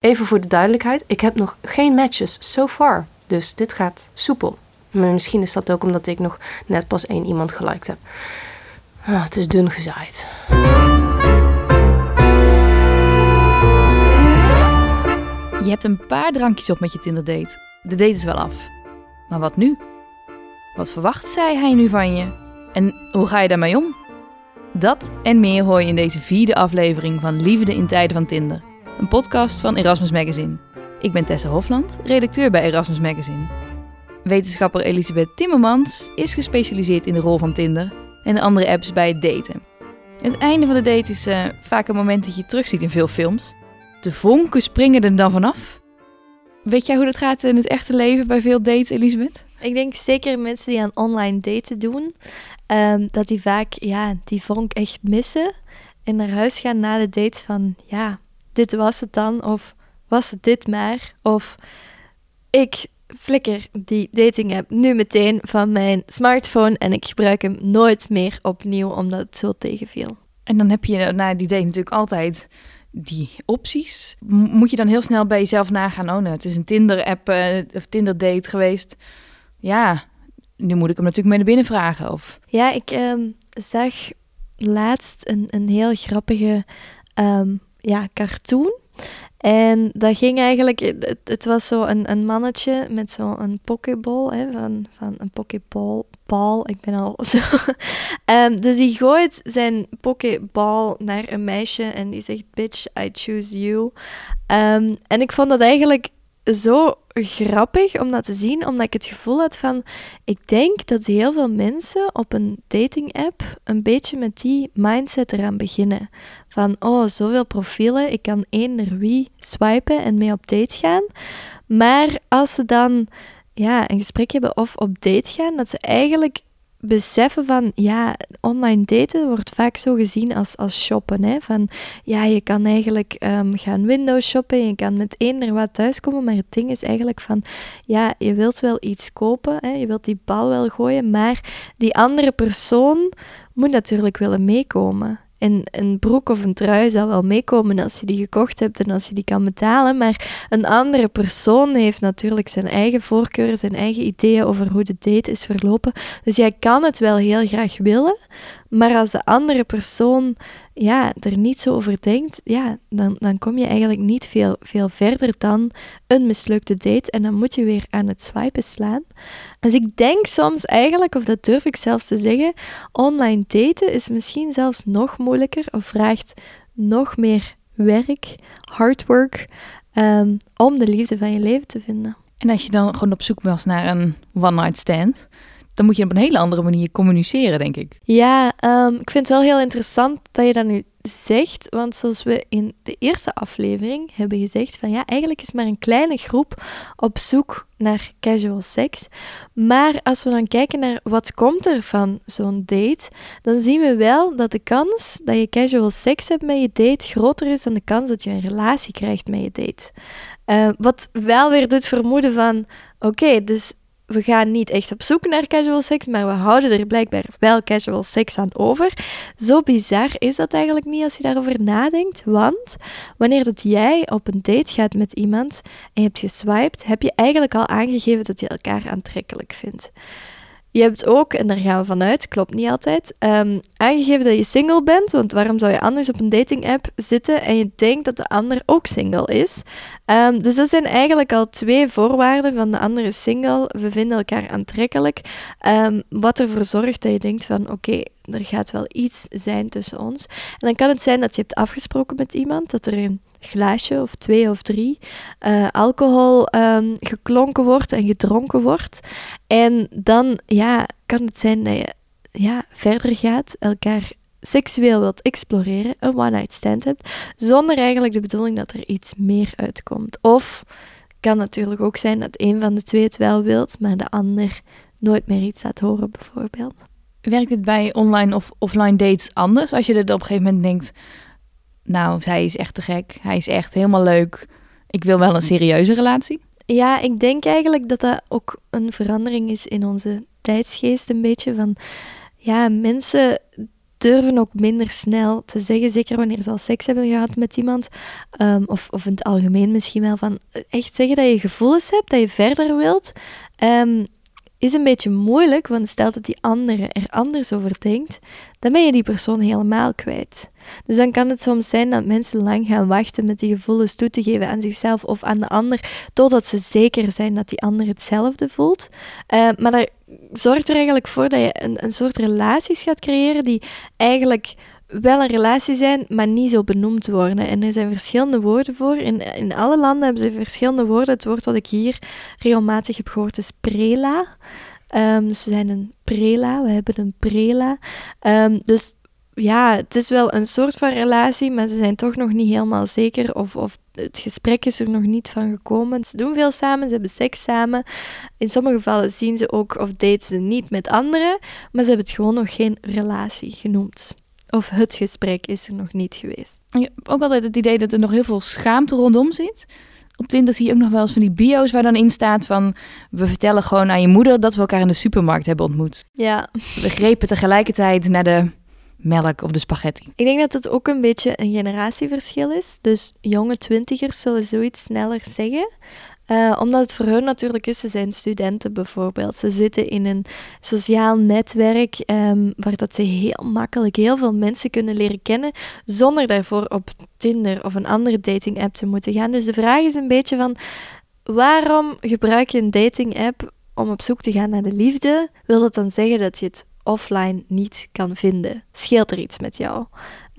Even voor de duidelijkheid, ik heb nog geen matches so far. Dus dit gaat soepel. Maar misschien is dat ook omdat ik nog net pas één iemand geliked heb. Ah, het is dun gezaaid. Je hebt een paar drankjes op met je Tinder date. De date is wel af. Maar wat nu? Wat verwacht zij hij nu van je? En hoe ga je daarmee om? Dat en meer hoor je in deze vierde aflevering van Liefde in tijden van Tinder. Een podcast van Erasmus Magazine. Ik ben Tessa Hofland, redacteur bij Erasmus Magazine. Wetenschapper Elisabeth Timmermans is gespecialiseerd in de rol van Tinder en de andere apps bij het daten. Het einde van de date is uh, vaak een moment dat je terugziet in veel films. De vonken springen er dan vanaf. Weet jij hoe dat gaat in het echte leven bij veel dates, Elisabeth? Ik denk zeker mensen die aan online daten doen, um, dat die vaak ja, die vonk echt missen en naar huis gaan na de date van ja, dit was het dan of was het dit maar of ik flikker die dating app nu meteen van mijn smartphone en ik gebruik hem nooit meer opnieuw omdat het zo tegenviel. En dan heb je na die date natuurlijk altijd die opties. moet je dan heel snel bij jezelf nagaan, oh nou, het is een Tinder-app uh, of Tinder-date geweest. Ja, nu moet ik hem natuurlijk mee naar binnen vragen. Of... Ja, ik um, zag laatst een, een heel grappige um, ja, cartoon. En dat ging eigenlijk, het, het was zo een, een mannetje met zo'n pokeball, hè, van, van een pokeball, bal, ik ben al zo. um, dus die gooit zijn pokeball naar een meisje en die zegt, bitch, I choose you. Um, en ik vond dat eigenlijk zo grappig om dat te zien, omdat ik het gevoel had van, ik denk dat heel veel mensen op een dating app een beetje met die mindset eraan beginnen. Van, oh, zoveel profielen, ik kan één naar wie swipen en mee op date gaan. Maar als ze dan ja, een gesprek hebben of op date gaan, dat ze eigenlijk beseffen van, ja, online daten wordt vaak zo gezien als, als shoppen. Hè? Van, ja, je kan eigenlijk um, gaan window shoppen, je kan met één wat thuiskomen, maar het ding is eigenlijk van, ja, je wilt wel iets kopen, hè? je wilt die bal wel gooien, maar die andere persoon moet natuurlijk willen meekomen. En een broek of een trui zal wel meekomen als je die gekocht hebt en als je die kan betalen. Maar een andere persoon heeft natuurlijk zijn eigen voorkeuren, zijn eigen ideeën over hoe de date is verlopen. Dus jij kan het wel heel graag willen, maar als de andere persoon ja, er niet zo over denkt, ja, dan, dan kom je eigenlijk niet veel, veel verder dan een mislukte date. En dan moet je weer aan het swipen slaan. Dus ik denk soms eigenlijk, of dat durf ik zelfs te zeggen, online daten is misschien zelfs nog moeilijker of vraagt nog meer werk, hard work, um, om de liefde van je leven te vinden. En als je dan gewoon op zoek was naar een one-night stand, dan moet je op een hele andere manier communiceren, denk ik. Ja, um, ik vind het wel heel interessant dat je dat nu zegt, want zoals we in de eerste aflevering hebben gezegd, van ja, eigenlijk is maar een kleine groep op zoek naar casual seks. Maar als we dan kijken naar wat komt er van zo'n date, dan zien we wel dat de kans dat je casual seks hebt met je date groter is dan de kans dat je een relatie krijgt met je date. Uh, wat wel weer dit vermoeden van, oké, dus we gaan niet echt op zoek naar casual seks, maar we houden er blijkbaar wel casual seks aan over. Zo bizar is dat eigenlijk niet als je daarover nadenkt, want wanneer dat jij op een date gaat met iemand en je hebt geswiped, heb je eigenlijk al aangegeven dat je elkaar aantrekkelijk vindt. Je hebt ook, en daar gaan we vanuit, klopt niet altijd, um, aangegeven dat je single bent. Want waarom zou je anders op een dating app zitten en je denkt dat de ander ook single is? Um, dus dat zijn eigenlijk al twee voorwaarden van de andere single. We vinden elkaar aantrekkelijk. Um, wat ervoor zorgt dat je denkt van oké, er gaat wel iets zijn tussen ons. En dan kan het zijn dat je hebt afgesproken met iemand, dat er een glaasje of twee of drie uh, alcohol um, geklonken wordt en gedronken wordt. En dan ja, kan het zijn dat je ja, verder gaat, elkaar seksueel wilt exploreren, een one-night stand hebt, zonder eigenlijk de bedoeling dat er iets meer uitkomt. Of kan natuurlijk ook zijn dat een van de twee het wel wilt, maar de ander nooit meer iets laat horen, bijvoorbeeld. Werkt het bij online of offline dates anders? Als je er op een gegeven moment denkt, nou, zij is echt te gek. Hij is echt helemaal leuk. Ik wil wel een serieuze relatie. Ja, ik denk eigenlijk dat dat ook een verandering is in onze tijdsgeest een beetje. Van, ja, mensen durven ook minder snel te zeggen, zeker wanneer ze al seks hebben gehad met iemand, ehm, of, of in het algemeen misschien wel, van echt zeggen dat je gevoelens hebt, dat je verder wilt, um, is een beetje moeilijk, want stel dat die andere er anders over denkt, dan ben je die persoon helemaal kwijt. Dus dan kan het soms zijn dat mensen lang gaan wachten met die gevoelens toe te geven aan zichzelf of aan de ander, totdat ze zeker zijn dat die ander hetzelfde voelt. Uh, maar dat zorgt er eigenlijk voor dat je een, een soort relaties gaat creëren die eigenlijk wel een relatie zijn, maar niet zo benoemd worden. En er zijn verschillende woorden voor. In, in alle landen hebben ze verschillende woorden. Het woord dat ik hier regelmatig heb gehoord is prela. Um, dus we zijn een prela, we hebben een prela. Um, dus ja, het is wel een soort van relatie, maar ze zijn toch nog niet helemaal zeker of, of het gesprek is er nog niet van gekomen. Ze doen veel samen, ze hebben seks samen. In sommige gevallen zien ze ook of daten ze niet met anderen, maar ze hebben het gewoon nog geen relatie genoemd. Of het gesprek is er nog niet geweest. Ook altijd het idee dat er nog heel veel schaamte rondom zit. Op Tinder zie je ook nog wel eens van die bio's waar dan in staat van... we vertellen gewoon aan je moeder dat we elkaar in de supermarkt hebben ontmoet. Ja. We grepen tegelijkertijd naar de melk of de spaghetti. Ik denk dat het ook een beetje een generatieverschil is. Dus jonge twintigers zullen zoiets sneller zeggen. Uh, omdat het voor hun natuurlijk is, ze zijn studenten bijvoorbeeld. Ze zitten in een sociaal netwerk um, waar dat ze heel makkelijk heel veel mensen kunnen leren kennen, zonder daarvoor op Tinder of een andere dating app te moeten gaan. Dus de vraag is een beetje van, waarom gebruik je een dating app om op zoek te gaan naar de liefde? Wil dat dan zeggen dat je het offline niet kan vinden? Scheelt er iets met jou?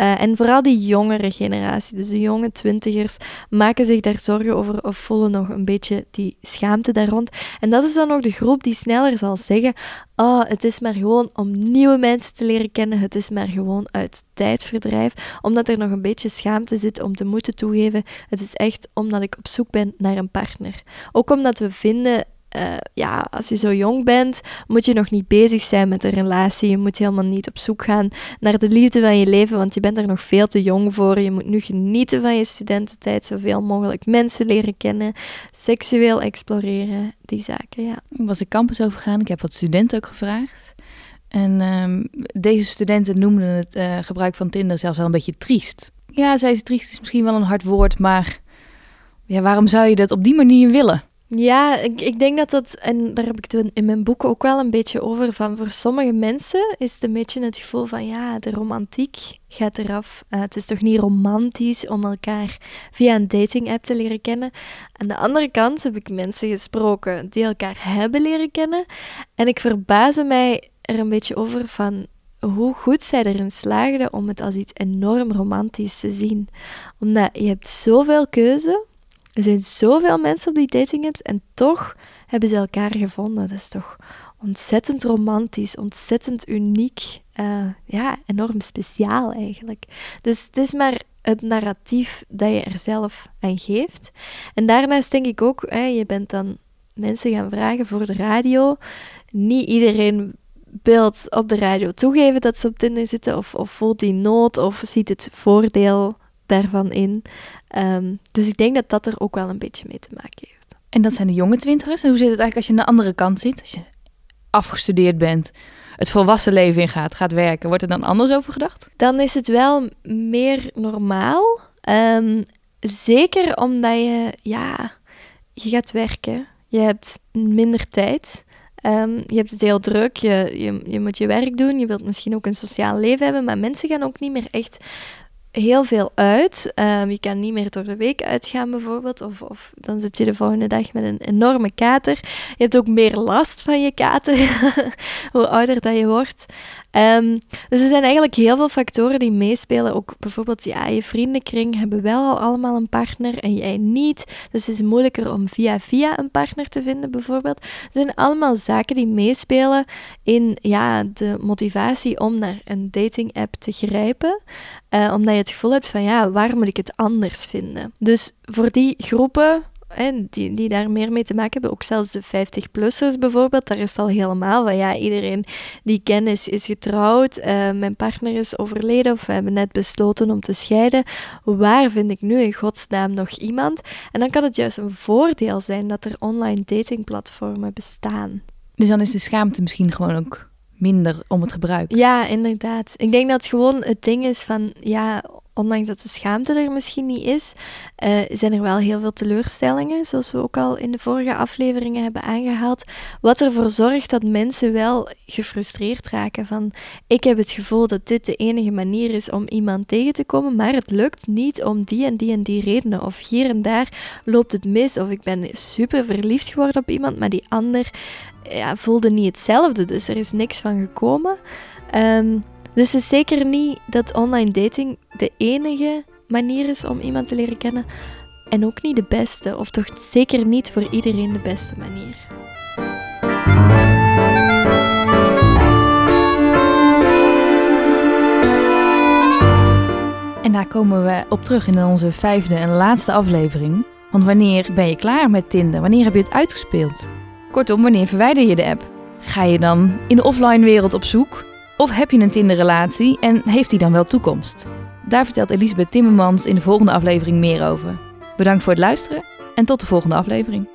Uh, en vooral die jongere generatie, dus de jonge twintigers, maken zich daar zorgen over of voelen nog een beetje die schaamte daar rond. En dat is dan ook de groep die sneller zal zeggen: Oh, het is maar gewoon om nieuwe mensen te leren kennen. Het is maar gewoon uit tijdverdrijf. Omdat er nog een beetje schaamte zit om te moeten toegeven. Het is echt omdat ik op zoek ben naar een partner. Ook omdat we vinden uh, ja, als je zo jong bent, moet je nog niet bezig zijn met een relatie. Je moet helemaal niet op zoek gaan naar de liefde van je leven, want je bent er nog veel te jong voor. Je moet nu genieten van je studententijd, zoveel mogelijk mensen leren kennen, seksueel exploreren, die zaken, ja. Ik was de campus overgegaan, ik heb wat studenten ook gevraagd. En um, deze studenten noemden het uh, gebruik van Tinder zelfs wel een beetje triest. Ja, zei ze, triest is misschien wel een hard woord, maar ja, waarom zou je dat op die manier willen? Ja, ik, denk dat dat, en daar heb ik het in mijn boeken ook wel een beetje over, van voor sommige mensen is het een beetje het gevoel van, ja, de romantiek gaat eraf. Uh, het is toch niet romantisch om elkaar via een dating app te leren kennen. Aan de andere kant heb ik mensen gesproken die elkaar hebben leren kennen. En ik verbaasde mij er een beetje over van hoe goed zij erin slaagden om het als iets enorm romantisch te zien. Omdat je hebt zoveel keuze er zijn zoveel mensen op die dating apps en toch hebben ze elkaar gevonden. Dat is toch ontzettend romantisch, ontzettend uniek. Uh, ja, enorm speciaal eigenlijk. Dus het is maar het narratief dat je er zelf aan geeft. En daarnaast denk ik ook, hè, je bent dan mensen gaan vragen voor de radio. Niet iedereen beeld op de radio toegeven dat ze op Tinder zitten, of, of voelt die nood, of ziet het voordeel daarvan in. Um, dus ik denk dat dat er ook wel een beetje mee te maken heeft. En dat zijn de jonge twintigers. En hoe zit het eigenlijk als je aan de andere kant zit? Als je afgestudeerd bent, het volwassen leven ingaat, gaat werken. Wordt er dan anders over gedacht? Dan is het wel meer normaal. Um, zeker omdat je, ja, je gaat werken. Je hebt minder tijd. Um, je hebt het heel druk, je, je, je moet je werk doen, je wilt misschien ook een sociaal leven hebben, maar mensen gaan ook niet meer echt heel veel uit. Um, je kan niet meer door de week uitgaan bijvoorbeeld. Of, of dan zit je de volgende dag met een enorme kater. Je hebt ook meer last van je kater, hoe ouder dat je wordt. Um, dus er zijn eigenlijk heel veel factoren die meespelen. Ook bijvoorbeeld, ja, je vriendenkring hebben wel al allemaal een partner en jij niet. Dus het is moeilijker om via via een partner te vinden, bijvoorbeeld. Er zijn allemaal zaken die meespelen in ja, de motivatie om naar een dating app te grijpen. Uh, omdat je het gevoel hebt van, ja, waar moet ik het anders vinden? Dus voor die groepen hè, die, die daar meer mee te maken hebben. Ook zelfs de 50-plussers bijvoorbeeld. Daar is het al helemaal van ja, iedereen die kennis is, is getrouwd. Uh, mijn partner is overleden of we hebben net besloten om te scheiden. Waar vind ik nu in godsnaam nog iemand? En dan kan het juist een voordeel zijn dat er online datingplatformen bestaan. Dus dan is de schaamte misschien gewoon ook minder om het gebruik. Ja, inderdaad. Ik denk dat gewoon het ding is van, ja, ondanks dat de schaamte er misschien niet is, uh, zijn er wel heel veel teleurstellingen, zoals we ook al in de vorige afleveringen hebben aangehaald. Wat ervoor zorgt dat mensen wel gefrustreerd raken van, ik heb het gevoel dat dit de enige manier is om iemand tegen te komen, maar het lukt niet om die en die en die redenen. Of hier en daar loopt het mis, of ik ben super verliefd geworden op iemand, maar die ander voelde niet hetzelfde, dus er is niks van gekomen. Um, dus het is zeker niet dat online dating de enige manier is om iemand te leren kennen. En ook niet de beste, of toch zeker niet voor iedereen de beste manier. En daar komen we op terug in onze vijfde en laatste aflevering. Want wanneer ben je klaar met Tinder? Wanneer heb je het uitgespeeld? Kortom, wanneer verwijder je de app? Ga je dan in de offline wereld op zoek? Of heb je een Tinder-relatie en heeft die dan wel toekomst? Daar vertelt Elisabeth Timmermans in de volgende aflevering meer over. Bedankt voor het luisteren en tot de volgende aflevering.